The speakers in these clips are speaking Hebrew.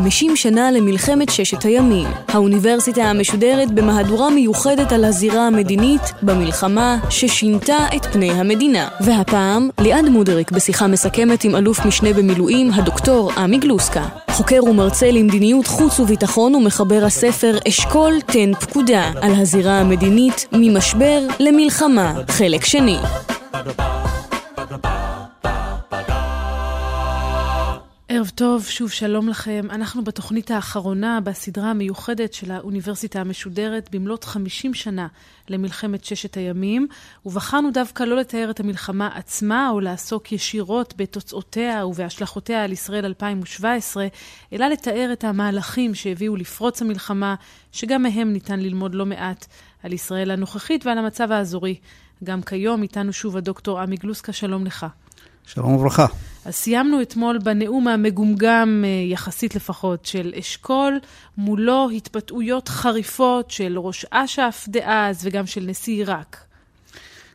50 שנה למלחמת ששת הימים. האוניברסיטה המשודרת במהדורה מיוחדת על הזירה המדינית במלחמה ששינתה את פני המדינה. והפעם, ליעד מודריק בשיחה מסכמת עם אלוף משנה במילואים, הדוקטור עמי גלוסקה. חוקר ומרצה למדיניות חוץ וביטחון ומחבר הספר אשכול תן פקודה על הזירה המדינית ממשבר למלחמה, חלק שני. ערב טוב, שוב שלום לכם. אנחנו בתוכנית האחרונה בסדרה המיוחדת של האוניברסיטה המשודרת במלאת 50 שנה למלחמת ששת הימים, ובחרנו דווקא לא לתאר את המלחמה עצמה או לעסוק ישירות בתוצאותיה ובהשלכותיה על ישראל 2017, אלא לתאר את המהלכים שהביאו לפרוץ המלחמה, שגם מהם ניתן ללמוד לא מעט על ישראל הנוכחית ועל המצב האזורי. גם כיום איתנו שוב הדוקטור עמי גלוסקה, שלום לך. שלום וברכה. אז סיימנו אתמול בנאום המגומגם, אה, יחסית לפחות, של אשכול, מולו התבטאויות חריפות של ראש אש"ף דאז וגם של נשיא עיראק.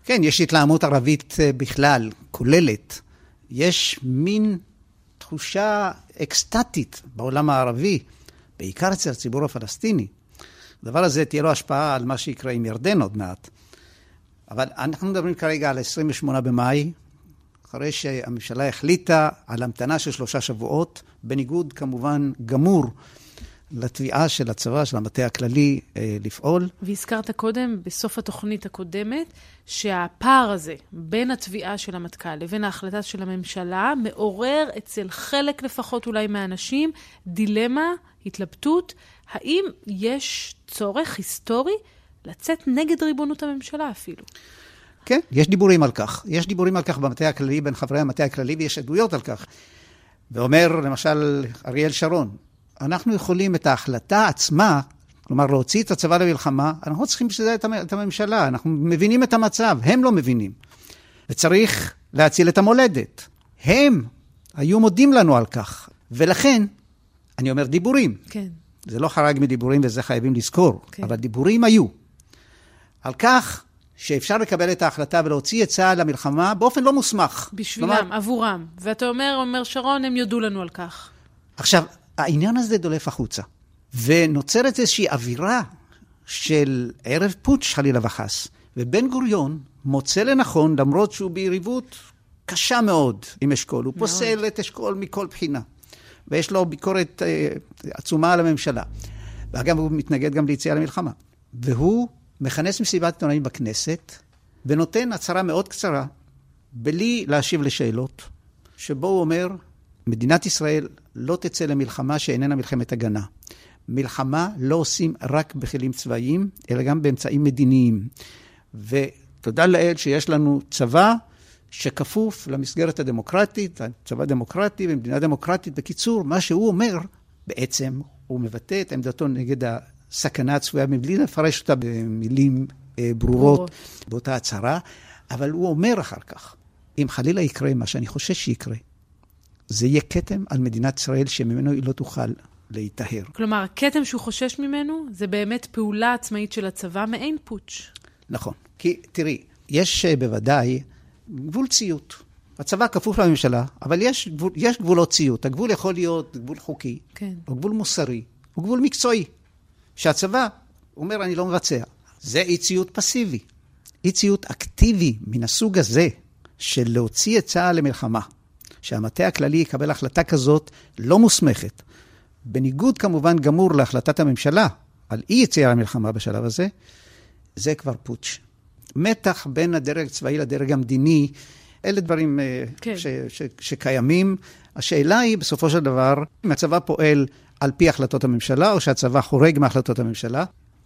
כן, יש התלהמות ערבית אה, בכלל, כוללת. יש מין תחושה אקסטטית בעולם הערבי, בעיקר אצל הציבור הפלסטיני. הדבר הזה תהיה לו השפעה על מה שיקרה עם ירדן עוד מעט. אבל אנחנו מדברים כרגע על 28 במאי, אחרי שהממשלה החליטה על המתנה של שלושה שבועות, בניגוד כמובן גמור לתביעה של הצבא, של המטה הכללי, אה, לפעול. והזכרת קודם, בסוף התוכנית הקודמת, שהפער הזה בין התביעה של המטכ"ל לבין ההחלטה של הממשלה מעורר אצל חלק לפחות אולי מהאנשים דילמה, התלבטות, האם יש צורך היסטורי לצאת נגד ריבונות הממשלה אפילו? כן, יש דיבורים על כך. יש דיבורים על כך במטה הכללי, בין חברי המטה הכללי, ויש עדויות על כך. ואומר, למשל, אריאל שרון, אנחנו יכולים את ההחלטה עצמה, כלומר להוציא את הצבא למלחמה, אנחנו לא צריכים בשביל זה את הממשלה, אנחנו מבינים את המצב, הם לא מבינים. וצריך להציל את המולדת. הם היו מודים לנו על כך. ולכן, אני אומר דיבורים. כן. זה לא חרג מדיבורים וזה חייבים לזכור, כן. אבל דיבורים היו. על כך שאפשר לקבל את ההחלטה ולהוציא את צה"ל למלחמה באופן לא מוסמך. בשבילם, כלומר... עבורם. ואתה אומר, אומר שרון, הם יודו לנו על כך. עכשיו, העניין הזה דולף החוצה, ונוצרת איזושהי אווירה של ערב פוטש, חלילה וחס. ובן גוריון מוצא לנכון, למרות שהוא ביריבות קשה מאוד עם אשכול, הוא מאוד. פוסל את אשכול מכל בחינה. ויש לו ביקורת אה, עצומה על הממשלה. ואגב, הוא מתנגד גם ליציאה למלחמה. והוא מכנס מסיבת עיתונאים בכנסת, ונותן הצהרה מאוד קצרה, בלי להשיב לשאלות, שבו הוא אומר, מדינת ישראל לא תצא למלחמה שאיננה מלחמת הגנה. מלחמה לא עושים רק בכלים צבאיים, אלא גם באמצעים מדיניים. ותודה לאל שיש לנו צבא שכפוף למסגרת הדמוקרטית, צבא דמוקרטי ומדינה דמוקרטית. בקיצור, מה שהוא אומר, בעצם הוא מבטא את עמדתו נגד סכנה צפויה מבלי לפרש אותה במילים אה, ברורות באותה הצהרה, אבל הוא אומר אחר כך, אם חלילה יקרה מה שאני חושש שיקרה, זה יהיה כתם על מדינת ישראל שממנו היא לא תוכל להיטהר. כלומר, הכתם שהוא חושש ממנו זה באמת פעולה עצמאית של הצבא, מעין פוטש. נכון. כי תראי, יש אה, בוודאי גבול ציות. הצבא כפוף לממשלה, אבל יש, גבול, יש גבולות ציות. הגבול יכול להיות גבול חוקי, כן. או גבול מוסרי, או גבול מקצועי. שהצבא אומר, אני לא מבצע. זה אי ציות פסיבי. אי ציות אקטיבי מן הסוג הזה, של להוציא את צה"ל למלחמה, שהמטה הכללי יקבל החלטה כזאת לא מוסמכת, בניגוד כמובן גמור להחלטת הממשלה על אי יציאה למלחמה בשלב הזה, זה כבר פוטש. מתח בין הדרג הצבאי לדרג המדיני, אלה דברים אה, כן. ש, ש, שקיימים. השאלה היא, בסופו של דבר, אם הצבא פועל על פי החלטות הממשלה, או שהצבא חורג מהחלטות הממשלה.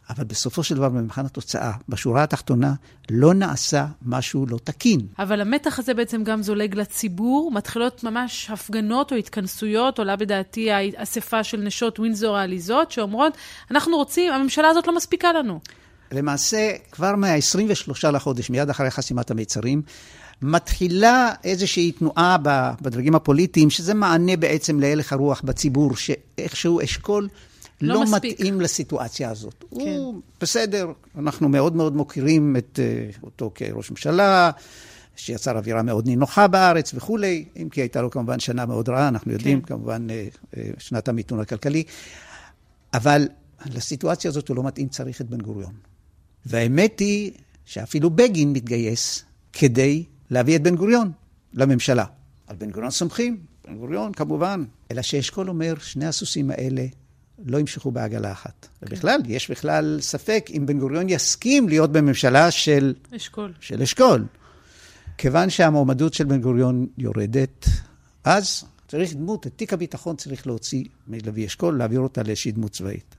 אבל בסופו של דבר, במבחן התוצאה, בשורה התחתונה, לא נעשה משהו לא תקין. אבל המתח הזה בעצם גם זולג לציבור. מתחילות ממש הפגנות או התכנסויות, עולה בדעתי האספה של נשות ווינזור העליזות, שאומרות, אנחנו רוצים, הממשלה הזאת לא מספיקה לנו. למעשה, כבר מה-23 לחודש, מיד אחרי חסימת המיצרים, מתחילה איזושהי תנועה בדרגים הפוליטיים, שזה מענה בעצם להלך הרוח בציבור, שאיכשהו אשכול לא, לא מתאים לסיטואציה הזאת. כן. הוא בסדר, אנחנו מאוד מאוד מוקירים את uh, אותו כראש ממשלה, שיצר אווירה מאוד נינוחה בארץ וכולי, אם כי הייתה לו כמובן שנה מאוד רעה, אנחנו יודעים, כן. כמובן uh, uh, שנת המיתון הכלכלי, אבל לסיטואציה הזאת הוא לא מתאים, צריך את בן גוריון. והאמת היא שאפילו בגין מתגייס כדי להביא את בן גוריון לממשלה. על בן גוריון סומכים, בן גוריון כמובן, אלא שאשכול אומר, שני הסוסים האלה לא ימשכו בעגלה אחת. כן. ובכלל, יש בכלל ספק אם בן גוריון יסכים להיות בממשלה של אשכול. של אשכול. כיוון שהמועמדות של בן גוריון יורדת, אז צריך דמות, את תיק הביטחון צריך להוציא מלוי אשכול, להעביר אותה לאיזושהי דמות צבאית.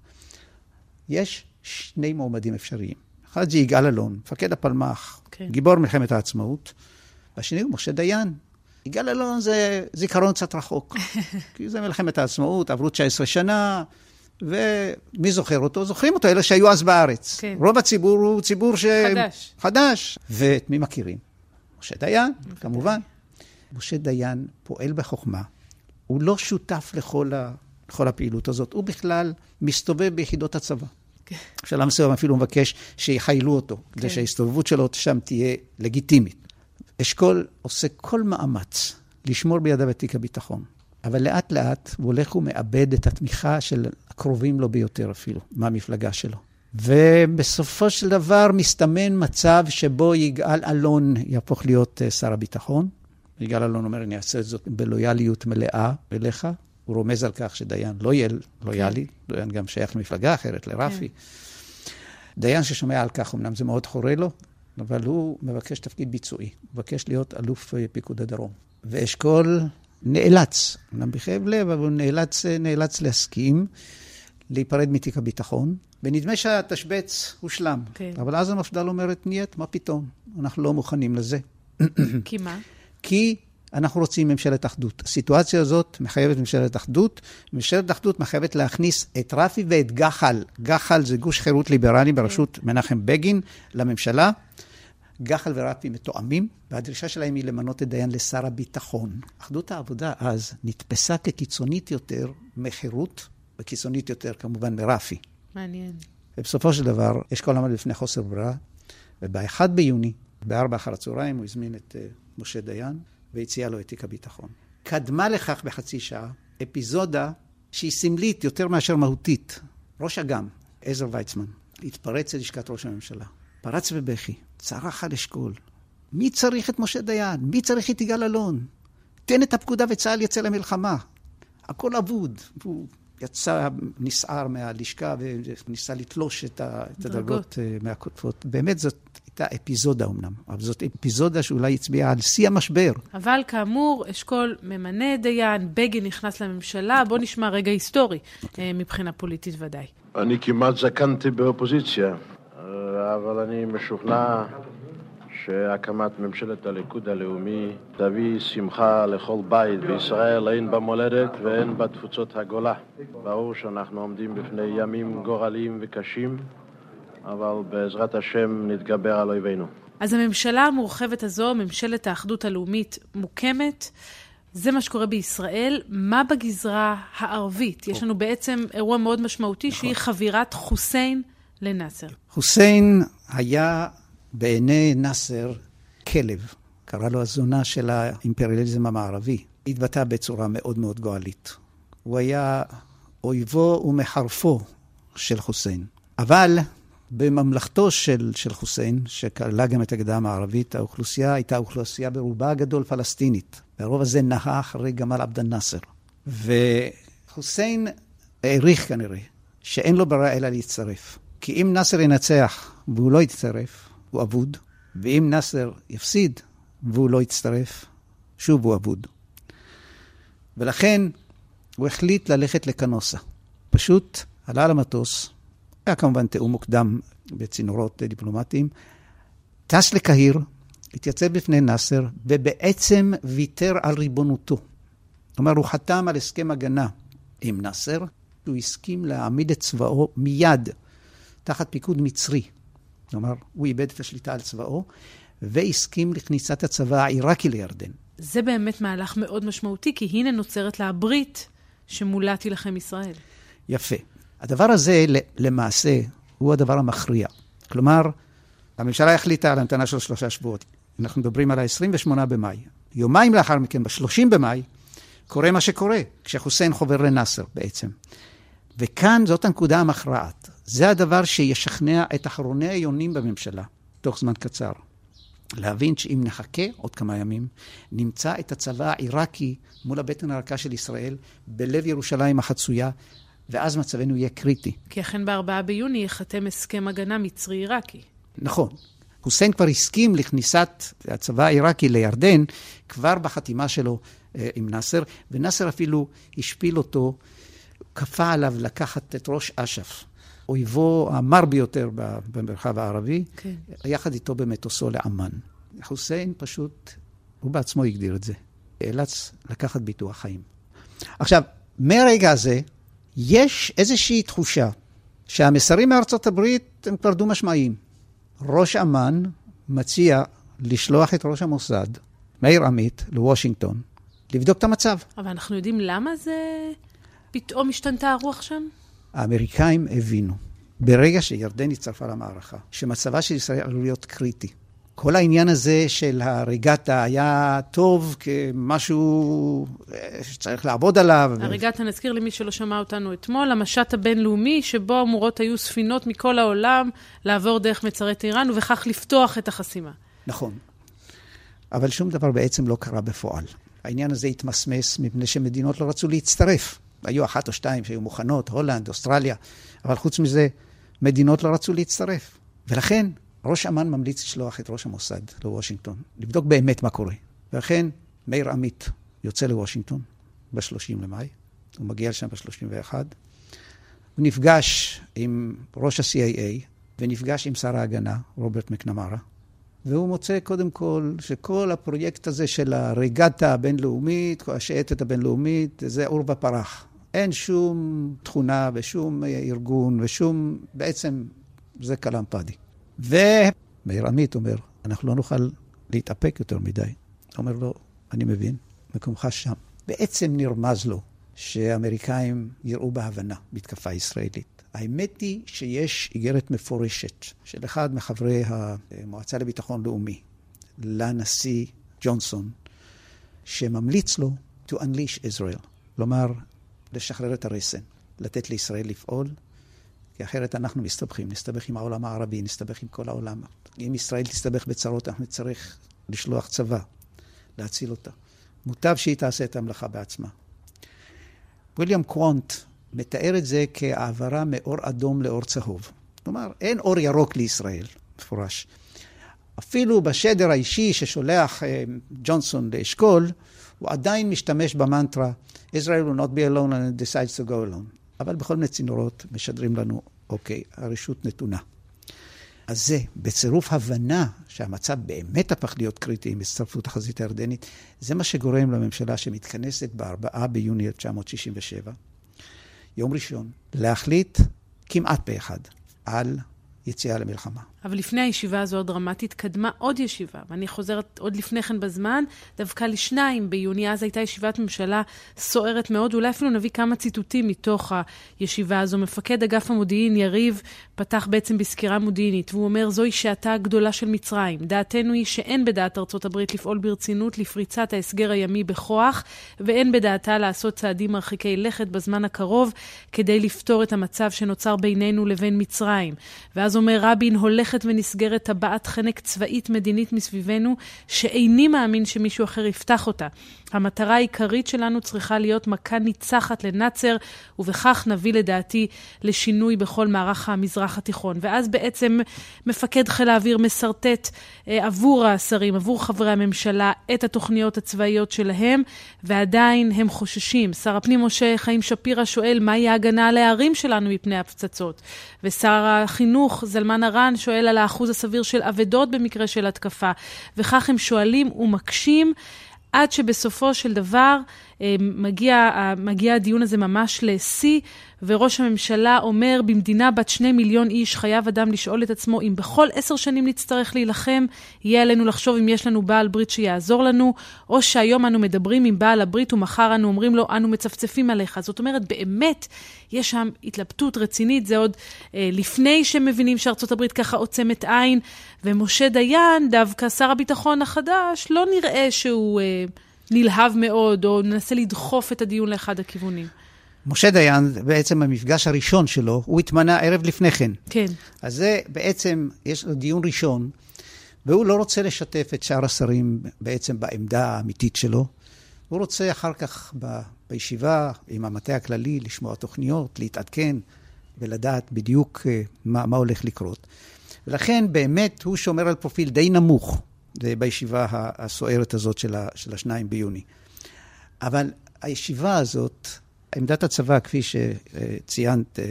יש שני מועמדים אפשריים. אחד זה יגאל אלון, מפקד הפלמ"ח, כן. גיבור מלחמת העצמאות, והשני הוא משה דיין. יגאל אלון זה זיכרון קצת רחוק, כי זה מלחמת העצמאות, עברו 19 שנה, ומי זוכר אותו? זוכרים אותו, אלה שהיו אז בארץ. כן. רוב הציבור הוא ציבור ש... חדש. חדש. ואת מי מכירים? משה דיין, כמובן. משה דיין פועל בחוכמה, הוא לא שותף לכל, ה... לכל הפעילות הזאת, הוא בכלל מסתובב ביחידות הצבא. כן. בשלב מסוים אפילו מבקש שיחיילו אותו, כן. כדי שההסתובבות שלו שם תהיה לגיטימית. אשכול עושה כל מאמץ לשמור בידיו את תיק הביטחון. אבל לאט לאט הוא הולך ומאבד את התמיכה של הקרובים לו ביותר אפילו, מהמפלגה שלו. ובסופו של דבר מסתמן מצב שבו יגאל אלון יהפוך להיות אה, שר הביטחון. יגאל אלון אומר, אני אעשה את זאת בלויאליות מלאה אליך. הוא רומז על כך שדיין לא יהיה לויאלי, כן. דיין גם שייך למפלגה אחרת, לרפי. כן. דיין ששומע על כך, אמנם זה מאוד חורה לו, אבל הוא מבקש תפקיד ביצועי. הוא מבקש להיות אלוף אה, פיקוד הדרום. ואשכול נאלץ, אמנם בכאב לב, אבל הוא נאלץ, נאלץ להסכים להיפרד מתיק הביטחון, ונדמה שהתשבץ הושלם. כן. אבל אז המפד"ל אומרת, нет, מה פתאום? אנחנו לא מוכנים לזה. כי מה? כי אנחנו רוצים ממשלת אחדות. הסיטואציה הזאת מחייבת ממשלת אחדות. ממשלת אחדות מחייבת להכניס את רפי ואת גח"ל. גח"ל זה גוש חירות ליברלי בראשות כן. מנחם בגין לממשלה. גח"ל ורפי מתואמים, והדרישה שלהם היא למנות את דיין לשר הביטחון. אחדות העבודה אז נתפסה כקיצונית יותר מחירות, וקיצונית יותר כמובן מרפי. מעניין. ובסופו של דבר, אשכול עמד בפני חוסר ברירה, וב-1 ביוני, ב-4 אחר הצהריים, הוא הזמין את uh, משה דיין והציע לו את תיק הביטחון. קדמה לכך בחצי שעה אפיזודה שהיא סמלית יותר מאשר מהותית. ראש אג"ם, עזר ויצמן, התפרץ ללשכת ראש הממשלה. פרץ בבכי. צרח על אשכול. מי צריך את משה דיין? מי צריך את יגאל אלון? תן את הפקודה וצה"ל יצא למלחמה. הכל אבוד. והוא יצא נסער מהלשכה וניסה לתלוש את, הדרגות אה, מהכותפות. באמת זאת הייתה אפיזודה אמנם, אבל זאת אפיזודה שאולי הצביעה על שיא המשבר. אבל כאמור, אשכול ממנה דיין, בגין נכנס לממשלה. בואו נשמע רגע היסטורי, okay. אה, מבחינה פוליטית ודאי. אני כמעט זקנתי באופוזיציה. אבל אני משוכנע שהקמת ממשלת הליכוד הלאומי תביא שמחה לכל בית בישראל, הן במולדת והן בתפוצות הגולה. ברור שאנחנו עומדים בפני ימים גורליים וקשים, אבל בעזרת השם נתגבר על אויבינו. אז הממשלה המורחבת הזו, ממשלת האחדות הלאומית, מוקמת. זה מה שקורה בישראל. מה בגזרה הערבית? יש לנו בעצם אירוע מאוד משמעותי, נכון. שהיא חבירת חוסיין לנאסר. חוסיין היה בעיני נאסר כלב, קרא לו הזונה של האימפריאליזם המערבי. התבטא בצורה מאוד מאוד גואלית. הוא היה אויבו ומחרפו של חוסיין. אבל בממלכתו של, של חוסיין, שכללה גם את הגדה המערבית, האוכלוסייה הייתה אוכלוסייה ברובה הגדול פלסטינית. והרוב הזה נהה אחרי גמל עבד אל-נאסר. וחוסיין העריך כנראה שאין לו ברירה אלא להצטרף. כי אם נאסר ינצח והוא לא יצטרף, הוא אבוד, ואם נאסר יפסיד והוא לא יצטרף, שוב הוא אבוד. ולכן הוא החליט ללכת לקנוסה. פשוט עלה למטוס, היה כמובן תיאום מוקדם בצינורות דיפלומטיים, טס לקהיר, התייצב בפני נאסר, ובעצם ויתר על ריבונותו. כלומר, הוא חתם על הסכם הגנה עם נאסר, הוא הסכים להעמיד את צבאו מיד תחת פיקוד מצרי. כלומר, הוא איבד את השליטה על צבאו, והסכים לכניסת הצבא העיראקי לירדן. זה באמת מהלך מאוד משמעותי, כי הנה נוצרת לה הברית שמולה תילחם ישראל. יפה. הדבר הזה, למעשה, הוא הדבר המכריע. כלומר, הממשלה החליטה על המתנה של שלושה שבועות. אנחנו מדברים על ה-28 במאי. יומיים לאחר מכן, ב-30 במאי, קורה מה שקורה, כשחוסיין חובר לנאסר בעצם. וכאן זאת הנקודה המכרעת. זה הדבר שישכנע את אחרוני היונים בממשלה, תוך זמן קצר. להבין שאם נחכה עוד כמה ימים, נמצא את הצבא העיראקי מול הבטן הרכה של ישראל, בלב ירושלים החצויה, ואז מצבנו יהיה קריטי. כי אכן בארבעה ביוני ייחתם הסכם הגנה מצרי-עיראקי. נכון. חוסיין כבר הסכים לכניסת הצבא העיראקי לירדן כבר בחתימה שלו אה, עם נאסר, ונאסר אפילו השפיל אותו, כפה עליו לקחת את ראש אש"ף, אויבו המר ביותר במרחב הערבי, כן. יחד איתו במטוסו לאמן. חוסיין פשוט, הוא בעצמו הגדיר את זה, נאלץ לקחת ביטוח חיים. עכשיו, מהרגע הזה, יש איזושהי תחושה שהמסרים מארצות הברית הם כבר דו-משמעיים. ראש אמ"ן מציע לשלוח את ראש המוסד, מאיר עמית, לוושינגטון, לבדוק את המצב. אבל אנחנו יודעים למה זה פתאום השתנתה הרוח שם? האמריקאים הבינו, ברגע שירדן הצטרפה למערכה, שמצבה של ישראל עלול להיות קריטי. כל העניין הזה של הריגטה היה טוב כמשהו אה, שצריך לעבוד עליו. הריגטה, נזכיר למי שלא שמע אותנו אתמול, המשט הבינלאומי, שבו אמורות היו ספינות מכל העולם לעבור דרך מצרי איראן, ובכך לפתוח את החסימה. נכון. אבל שום דבר בעצם לא קרה בפועל. העניין הזה התמסמס מפני שמדינות לא רצו להצטרף. היו אחת או שתיים שהיו מוכנות, הולנד, אוסטרליה, אבל חוץ מזה, מדינות לא רצו להצטרף. ולכן, ראש אמ"ן ממליץ לשלוח את ראש המוסד לוושינגטון, לבדוק באמת מה קורה. ולכן, מאיר עמית יוצא לוושינגטון ב-30 למאי, הוא מגיע לשם ב-31, הוא נפגש עם ראש ה-CIA ונפגש עם שר ההגנה, רוברט מקנמרה, והוא מוצא קודם כל שכל הפרויקט הזה של הרגטה הבינלאומית, השייטת הבינלאומית, זה עור ופרח. אין שום תכונה ושום ארגון ושום, בעצם זה כלאם פאדי. ומאיר עמית אומר, אנחנו לא נוכל להתאפק יותר מדי. אומר לו, אני מבין, מקומך שם. בעצם נרמז לו שהאמריקאים יראו בהבנה מתקפה ישראלית. האמת היא שיש איגרת מפורשת של אחד מחברי המועצה לביטחון לאומי לנשיא ג'ונסון, שממליץ לו to unleash Israel, כלומר, לשחרר את הרסן, לתת לישראל לפעול, כי אחרת אנחנו מסתבכים, נסתבך עם העולם הערבי, נסתבך עם כל העולם. אם ישראל תסתבך בצרות, אנחנו נצטרך לשלוח צבא, להציל אותה. מוטב שהיא תעשה את המלאכה בעצמה. ויליאם קוונט מתאר את זה כהעברה מאור אדום לאור צהוב. כלומר, אין אור ירוק לישראל, מפורש. אפילו בשדר האישי ששולח אה, ג'ונסון לאשכול, הוא עדיין משתמש במנטרה Israel will not be alone and decides to go alone. אבל בכל מיני צינורות משדרים לנו, אוקיי, הרשות נתונה. אז זה, בצירוף הבנה שהמצב באמת הפך להיות קריטי עם הצטרפות החזית הירדנית, זה מה שגורם לממשלה שמתכנסת ב-4 ביוני 1967, יום ראשון, להחליט כמעט פה אחד על יציאה למלחמה. אבל לפני הישיבה הזו הדרמטית קדמה עוד ישיבה, ואני חוזרת עוד לפני כן בזמן, דווקא לשניים ביוני, אז הייתה ישיבת ממשלה סוערת מאוד, אולי אפילו נביא כמה ציטוטים מתוך הישיבה הזו. מפקד אגף המודיעין, יריב, פתח בעצם בסקירה מודיעינית, והוא אומר, זוהי שעתה הגדולה של מצרים. דעתנו היא שאין בדעת ארצות הברית לפעול ברצינות לפריצת ההסגר הימי בכוח, ואין בדעתה לעשות צעדים מרחיקי לכת בזמן הקרוב כדי לפתור את המצב שנוצר בינינו לבין מצרים. ואז אומר רבין, הולך הולכת ונסגרת טבעת חנק צבאית מדינית מסביבנו, שאיני מאמין שמישהו אחר יפתח אותה. המטרה העיקרית שלנו צריכה להיות מכה ניצחת לנאצר, ובכך נביא לדעתי לשינוי בכל מערך המזרח התיכון. ואז בעצם מפקד חיל האוויר משרטט אה, עבור השרים, עבור חברי הממשלה, את התוכניות הצבאיות שלהם, ועדיין הם חוששים. שר הפנים משה חיים שפירא שואל, מהי ההגנה על הערים שלנו מפני הפצצות? ושר החינוך זלמן ארן שואל על האחוז הסביר של אבדות במקרה של התקפה. וכך הם שואלים ומקשים. עד שבסופו של דבר אה, מגיע, מגיע הדיון הזה ממש לשיא, וראש הממשלה אומר, במדינה בת שני מיליון איש חייב אדם לשאול את עצמו אם בכל עשר שנים נצטרך להילחם, יהיה עלינו לחשוב אם יש לנו בעל ברית שיעזור לנו, או שהיום אנו מדברים עם בעל הברית ומחר אנו אומרים לו, אנו מצפצפים עליך. זאת אומרת, באמת, יש שם התלבטות רצינית, זה עוד אה, לפני שמבינים שארצות הברית ככה עוצמת עין, ומשה דיין, דווקא שר הביטחון החדש, לא נראה שהוא אה, נלהב מאוד, או מנסה לדחוף את הדיון לאחד הכיוונים. משה דיין, בעצם המפגש הראשון שלו, הוא התמנה ערב לפני כן. כן. אז זה בעצם, יש לו דיון ראשון, והוא לא רוצה לשתף את שאר השרים בעצם בעמדה האמיתית שלו. הוא רוצה אחר כך ב, בישיבה עם המטה הכללי לשמוע תוכניות, להתעדכן ולדעת בדיוק אה, מה, מה הולך לקרות. ולכן באמת הוא שומר על פרופיל די נמוך בישיבה הסוערת הזאת של, ה, של השניים ביוני. אבל הישיבה הזאת, עמדת הצבא, כפי שציינת אה,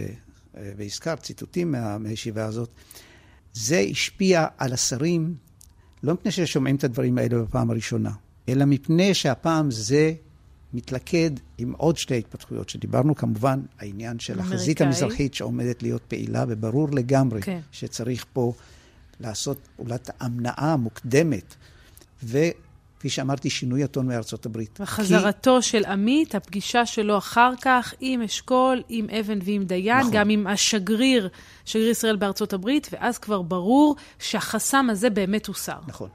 אה, והזכרת, ציטוטים מה, מהישיבה הזאת, זה השפיע על השרים, לא מפני ששומעים את הדברים האלה בפעם הראשונה, אלא מפני שהפעם זה מתלכד עם עוד שתי התפתחויות שדיברנו, כמובן, העניין של אמריקאי. החזית המזרחית שעומדת להיות פעילה, וברור לגמרי כן. שצריך פה לעשות פעולת המנעה מוקדמת. כפי שאמרתי, שינוי הטון מארצות הברית. וחזרתו כי... של עמית, הפגישה שלו אחר כך עם אשכול, עם אבן ועם דיין, נכון. גם עם השגריר, שגריר ישראל בארצות הברית, ואז כבר ברור שהחסם הזה באמת הוסר. נכון.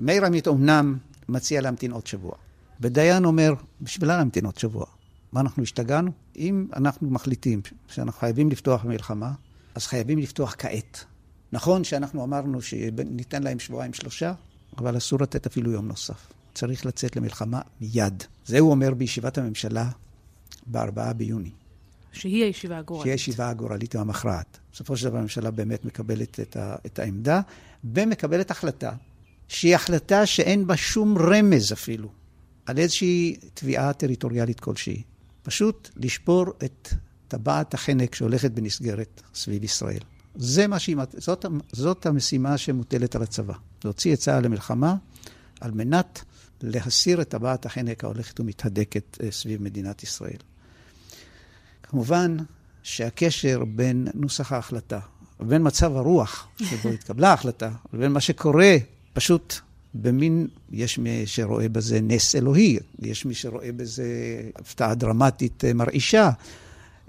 מאיר עמית אומנם מציע להמתין עוד שבוע. ודיין אומר, בשבילה להמתין עוד שבוע. מה, אנחנו השתגענו? אם אנחנו מחליטים שאנחנו חייבים לפתוח במלחמה, אז חייבים לפתוח כעת. נכון שאנחנו אמרנו שניתן להם שבועיים שלושה, אבל אסור לתת אפילו יום נוסף. צריך לצאת למלחמה מיד. זה הוא אומר בישיבת הממשלה ב-4 ביוני. שהיא הישיבה הגורלית. שהיא הישיבה הגורלית והמכרעת. בסופו של דבר הממשלה באמת מקבלת את, ה, את העמדה, ומקבלת החלטה, שהיא החלטה שאין בה שום רמז אפילו, על איזושהי תביעה טריטוריאלית כלשהי. פשוט לשבור את טבעת החנק שהולכת בנסגרת סביב ישראל. זה מה שהיא, זאת, זאת המשימה שמוטלת על הצבא. להוציא את צה"ל למלחמה על מנת להסיר את טבעת החנק ההולכת ומתהדקת אה, סביב מדינת ישראל. כמובן שהקשר בין נוסח ההחלטה ובין מצב הרוח שבו התקבלה ההחלטה, ובין מה שקורה פשוט במין, יש מי שרואה בזה נס אלוהי, יש מי שרואה בזה הפתעה דרמטית אה, מרעישה,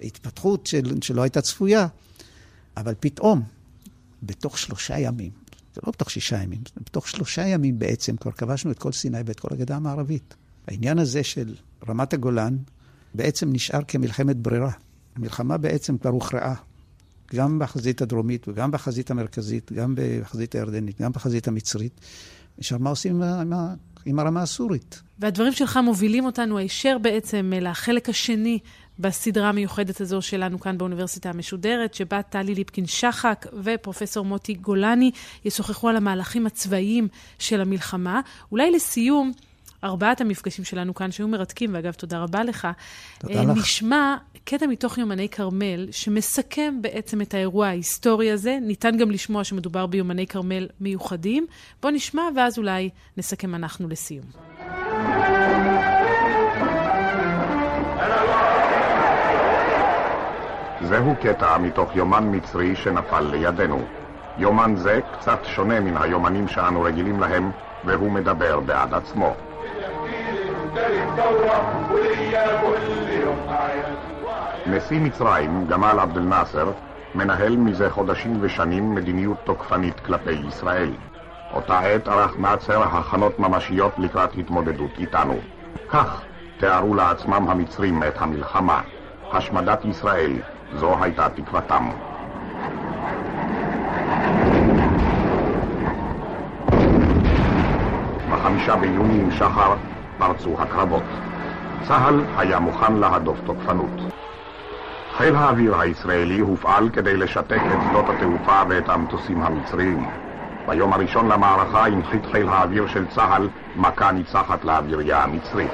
התפתחות של, שלא הייתה צפויה, אבל פתאום, בתוך שלושה ימים, זה לא בתוך שישה ימים, בתוך שלושה ימים בעצם כבר כבשנו את כל סיני ואת כל הגדה המערבית. העניין הזה של רמת הגולן בעצם נשאר כמלחמת ברירה. המלחמה בעצם כבר הוכרעה, גם בחזית הדרומית וגם בחזית המרכזית, גם בחזית הירדנית, גם בחזית המצרית. עכשיו, מה עושים עם, עם, עם הרמה הסורית? והדברים שלך מובילים אותנו הישר בעצם לחלק השני בסדרה המיוחדת הזו שלנו כאן באוניברסיטה המשודרת, שבה טלי ליפקין-שחק ופרופסור מוטי גולני ישוחחו על המהלכים הצבאיים של המלחמה. אולי לסיום, ארבעת המפגשים שלנו כאן, שהיו מרתקים, ואגב, תודה רבה לך. תודה לך. נשמע קטע מתוך יומני כרמל, שמסכם בעצם את האירוע ההיסטורי הזה. ניתן גם לשמוע שמדובר ביומני כרמל מיוחדים. בואו נשמע, ואז אולי נסכם אנחנו לסיום. זהו קטע מתוך יומן מצרי שנפל לידינו. יומן זה קצת שונה מן היומנים שאנו רגילים להם, והוא מדבר בעד עצמו. נשיא מצרים, גמל עבד אל-נאצר, מנהל מזה חודשים ושנים מדיניות תוקפנית כלפי ישראל. אותה עת ערך נאצר הכנות ממשיות לקראת התמודדות איתנו. כך תיארו לעצמם המצרים את המלחמה. השמדת ישראל, זו הייתה תקוותם. בחמישה ביוני עם שחר פרצו הקרבות. צה"ל היה מוכן להדוף תוקפנות. חיל האוויר הישראלי הופעל כדי לשתק את שדות התעופה ואת המטוסים המצריים. ביום הראשון למערכה הנחית חיל האוויר של צה"ל מכה ניצחת לאווירייה המצרית.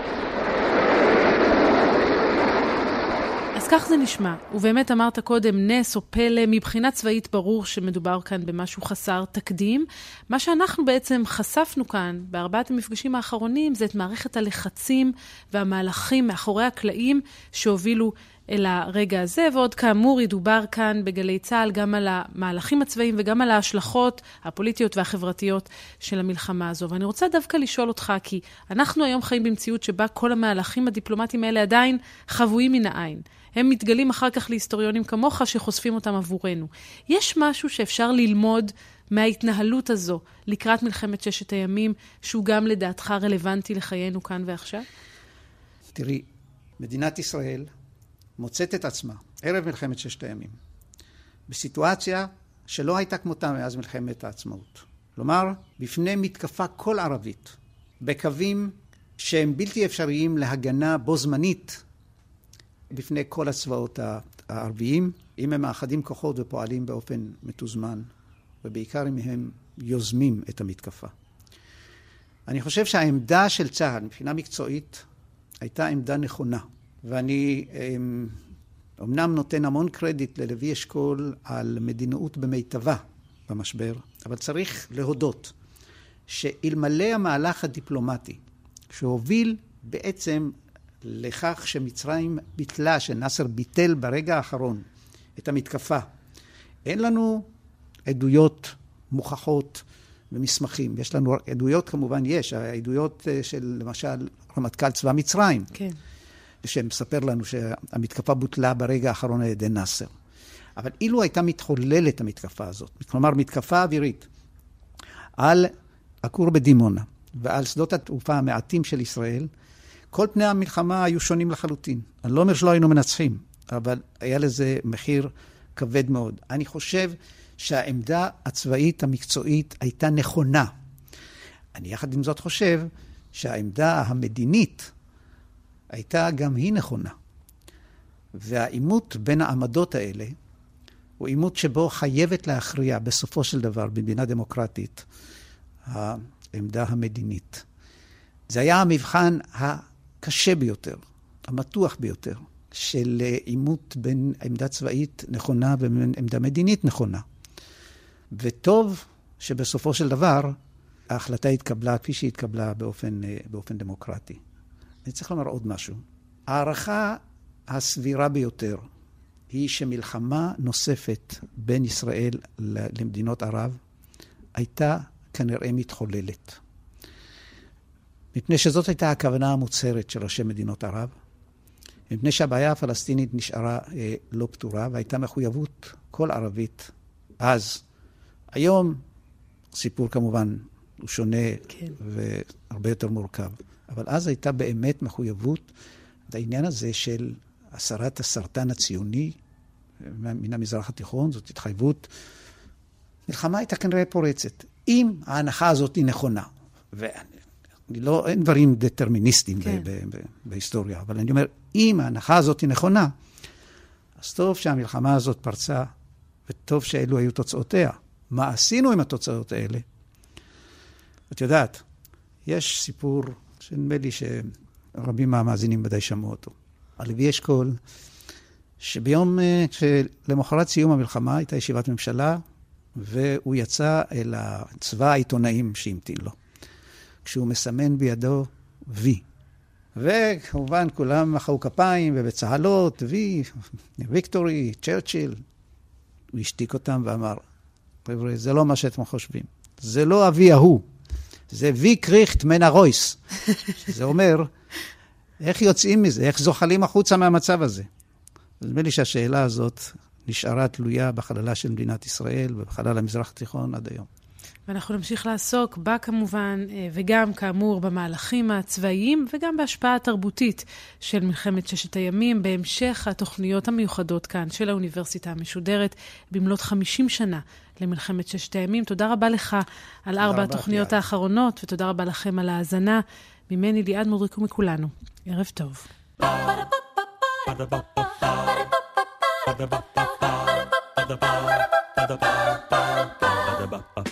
כך זה נשמע. ובאמת אמרת קודם, נס או פלא, מבחינה צבאית ברור שמדובר כאן במשהו חסר תקדים. מה שאנחנו בעצם חשפנו כאן בארבעת המפגשים האחרונים זה את מערכת הלחצים והמהלכים מאחורי הקלעים שהובילו אל הרגע הזה, ועוד כאמור ידובר כאן בגלי צה"ל גם על המהלכים הצבאיים וגם על ההשלכות הפוליטיות והחברתיות של המלחמה הזו. ואני רוצה דווקא לשאול אותך, כי אנחנו היום חיים במציאות שבה כל המהלכים הדיפלומטיים האלה עדיין חבויים מן העין. הם מתגלים אחר כך להיסטוריונים כמוך שחושפים אותם עבורנו. יש משהו שאפשר ללמוד מההתנהלות הזו לקראת מלחמת ששת הימים, שהוא גם לדעתך רלוונטי לחיינו כאן ועכשיו? תראי, מדינת ישראל מוצאת את עצמה ערב מלחמת ששת הימים בסיטואציה שלא הייתה כמותה מאז מלחמת העצמאות. כלומר, בפני מתקפה כל ערבית, בקווים שהם בלתי אפשריים להגנה בו זמנית בפני כל הצבאות הערביים, אם הם מאחדים כוחות ופועלים באופן מתוזמן, ובעיקר אם הם יוזמים את המתקפה. אני חושב שהעמדה של צה"ל מבחינה מקצועית הייתה עמדה נכונה. ואני אומנם אמ, נותן המון קרדיט ללוי אשכול על מדינאות במיטבה במשבר, אבל צריך להודות שאלמלא המהלך הדיפלומטי שהוביל בעצם לכך שמצרים ביטלה, שנאסר ביטל ברגע האחרון את המתקפה, אין לנו עדויות מוכחות ומסמכים. יש לנו עדויות, כמובן יש, העדויות אה, של למשל רמטכ"ל צבא מצרים. כן. שמספר לנו שהמתקפה בוטלה ברגע האחרון על ידי נאסר. אבל אילו הייתה מתחוללת המתקפה הזאת, כלומר מתקפה אווירית, על הכור בדימונה ועל שדות התעופה המעטים של ישראל, כל פני המלחמה היו שונים לחלוטין. אני לא אומר שלא היינו מנצחים, אבל היה לזה מחיר כבד מאוד. אני חושב שהעמדה הצבאית המקצועית הייתה נכונה. אני יחד עם זאת חושב שהעמדה המדינית הייתה גם היא נכונה. והעימות בין העמדות האלה הוא עימות שבו חייבת להכריע בסופו של דבר במדינה דמוקרטית העמדה המדינית. זה היה המבחן הקשה ביותר, המתוח ביותר, של עימות בין עמדה צבאית נכונה ובין עמדה מדינית נכונה. וטוב שבסופו של דבר ההחלטה התקבלה כפי שהתקבלה באופן, באופן דמוקרטי. אני צריך לומר עוד משהו. ההערכה הסבירה ביותר היא שמלחמה נוספת בין ישראל למדינות ערב הייתה כנראה מתחוללת. מפני שזאת הייתה הכוונה המוצהרת של ראשי מדינות ערב, מפני שהבעיה הפלסטינית נשארה אה, לא פתורה והייתה מחויבות כל ערבית אז. היום סיפור כמובן הוא שונה כן. והרבה יותר מורכב. אבל אז הייתה באמת מחויבות לעניין הזה של הסרת הסרטן הציוני מן המזרח התיכון, זאת התחייבות. מלחמה הייתה כנראה פורצת, אם ההנחה הזאת היא נכונה. ואני לא, אין דברים דטרמיניסטיים כן. ב- ב- ב- בהיסטוריה, אבל אני אומר, אם ההנחה הזאת היא נכונה, אז טוב שהמלחמה הזאת פרצה, וטוב שאלו היו תוצאותיה. מה עשינו עם התוצאות האלה? את יודעת, יש סיפור שנדמה לי שרבים מהמאזינים ודאי שמעו אותו. על לוי אשכול, שביום, אה, למחרת סיום המלחמה הייתה ישיבת ממשלה, והוא יצא אל צבא העיתונאים שהמתין לו, כשהוא מסמן בידו וי. וכמובן כולם מחאו כפיים ובצהלות, וי, ויקטורי, צ'רצ'יל. הוא השתיק אותם ואמר, חבר'ה, זה לא מה שאתם חושבים. זה לא אבי ההוא. זה וי קריכט מן הרויס. זה אומר, איך יוצאים מזה? איך זוחלים החוצה מהמצב הזה? נדמה לי שהשאלה הזאת נשארה תלויה בחללה של מדינת ישראל ובחלל המזרח התיכון עד היום. ואנחנו נמשיך לעסוק בה כמובן, אה, וגם כאמור במהלכים הצבאיים וגם בהשפעה התרבותית של מלחמת ששת הימים, בהמשך התוכניות המיוחדות כאן של האוניברסיטה המשודרת, במלאת 50 שנה למלחמת ששת הימים. תודה רבה לך על ארבע התוכניות תיאר. האחרונות, ותודה רבה לכם על ההאזנה. ממני ליעד מודריק ומכולנו. ערב טוב. Ba-da-ba-ba-ba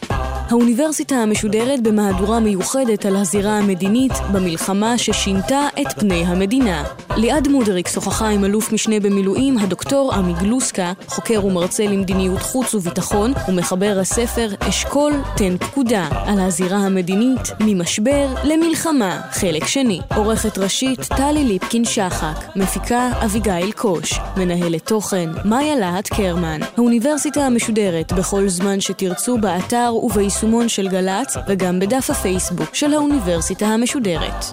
האוניברסיטה המשודרת במהדורה מיוחדת על הזירה המדינית במלחמה ששינתה את פני המדינה. ליעד מודריק שוחחה עם אלוף משנה במילואים הדוקטור עמי גלוסקה, חוקר ומרצה למדיניות חוץ וביטחון ומחבר הספר אשכול תן פקודה על הזירה המדינית ממשבר למלחמה, חלק שני. עורכת ראשית טלי ליפקין שחק, מפיקה אביגיל קוש, מנהלת תוכן מאיה להט קרמן. האוניברסיטה המשודרת בכל זמן שתרצו באתר וביישומון של גל"צ וגם בדף הפייסבוק של האוניברסיטה המשודרת.